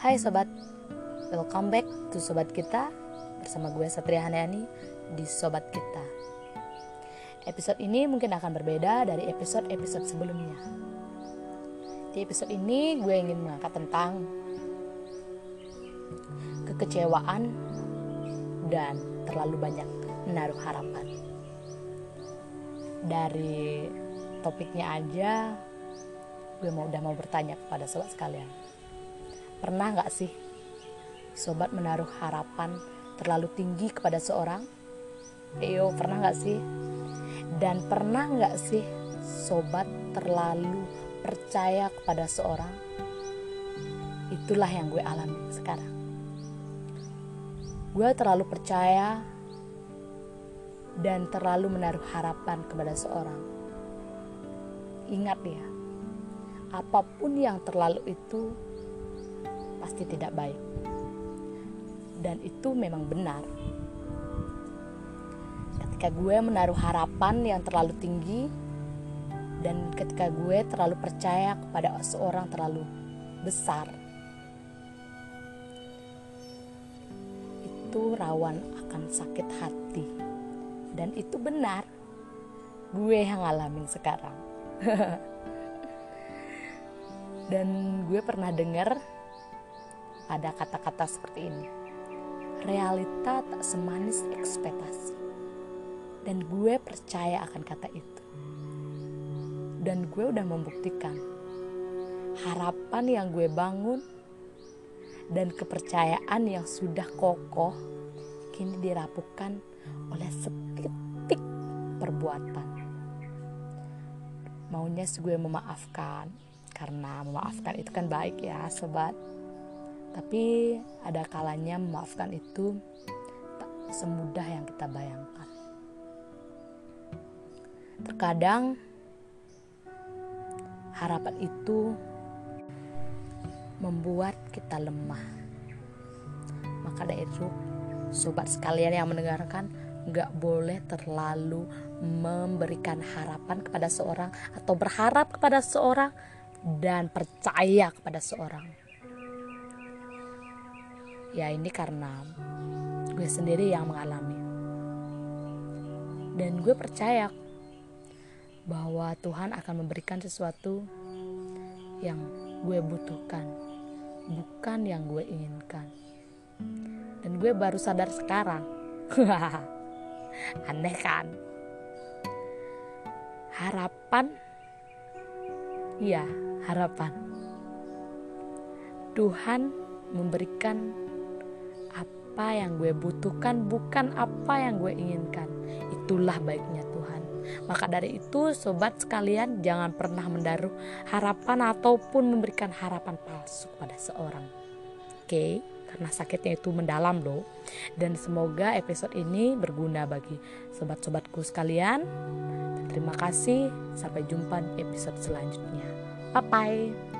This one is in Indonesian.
Hai sobat, welcome back to sobat kita bersama gue Satria Haniani di sobat kita. Episode ini mungkin akan berbeda dari episode-episode sebelumnya. Di episode ini gue ingin mengangkat tentang kekecewaan dan terlalu banyak menaruh harapan. Dari topiknya aja gue mau udah mau bertanya kepada sobat sekalian Pernah nggak sih sobat menaruh harapan terlalu tinggi kepada seorang? Eyo, pernah nggak sih? Dan pernah nggak sih sobat terlalu percaya kepada seorang? Itulah yang gue alami sekarang. Gue terlalu percaya dan terlalu menaruh harapan kepada seorang. Ingat ya, apa pun yang terlalu itu pasti tidak baik. Dan itu memang benar. Ketika gue menaruh harapan yang terlalu tinggi dan ketika gue terlalu percaya kepada seorang terlalu besar, itu rawan akan sakit hati. Dan itu benar. Gue yang ngalamin sekarang. dan gue pernah dengar ada kata-kata seperti ini. Realita tak semanis ekspektasi. Dan gue percaya akan kata itu. Dan gue udah membuktikan harapan yang gue bangun dan kepercayaan yang sudah kokoh kini dirapuhkan oleh setitik perbuatan. Maunya gue memaafkan karena memaafkan itu kan baik ya sobat tapi ada kalanya memaafkan itu tak semudah yang kita bayangkan. Terkadang harapan itu membuat kita lemah. Maka dari itu, sobat sekalian yang mendengarkan, nggak boleh terlalu memberikan harapan kepada seorang atau berharap kepada seorang dan percaya kepada seorang ya ini karena gue sendiri yang mengalami. Dan gue percaya bahwa Tuhan akan memberikan sesuatu yang gue butuhkan bukan yang gue inginkan. Dan gue baru sadar sekarang. Aneh kan? Harapan? Ya harapan. Tuhan memberikan apa yang gue butuhkan, bukan apa yang gue inginkan. Itulah baiknya Tuhan. Maka dari itu, sobat sekalian, jangan pernah mendaruh harapan ataupun memberikan harapan palsu pada seorang. Oke, karena sakitnya itu mendalam loh. Dan semoga episode ini berguna bagi sobat-sobatku sekalian. Terima kasih, sampai jumpa di episode selanjutnya. Bye bye.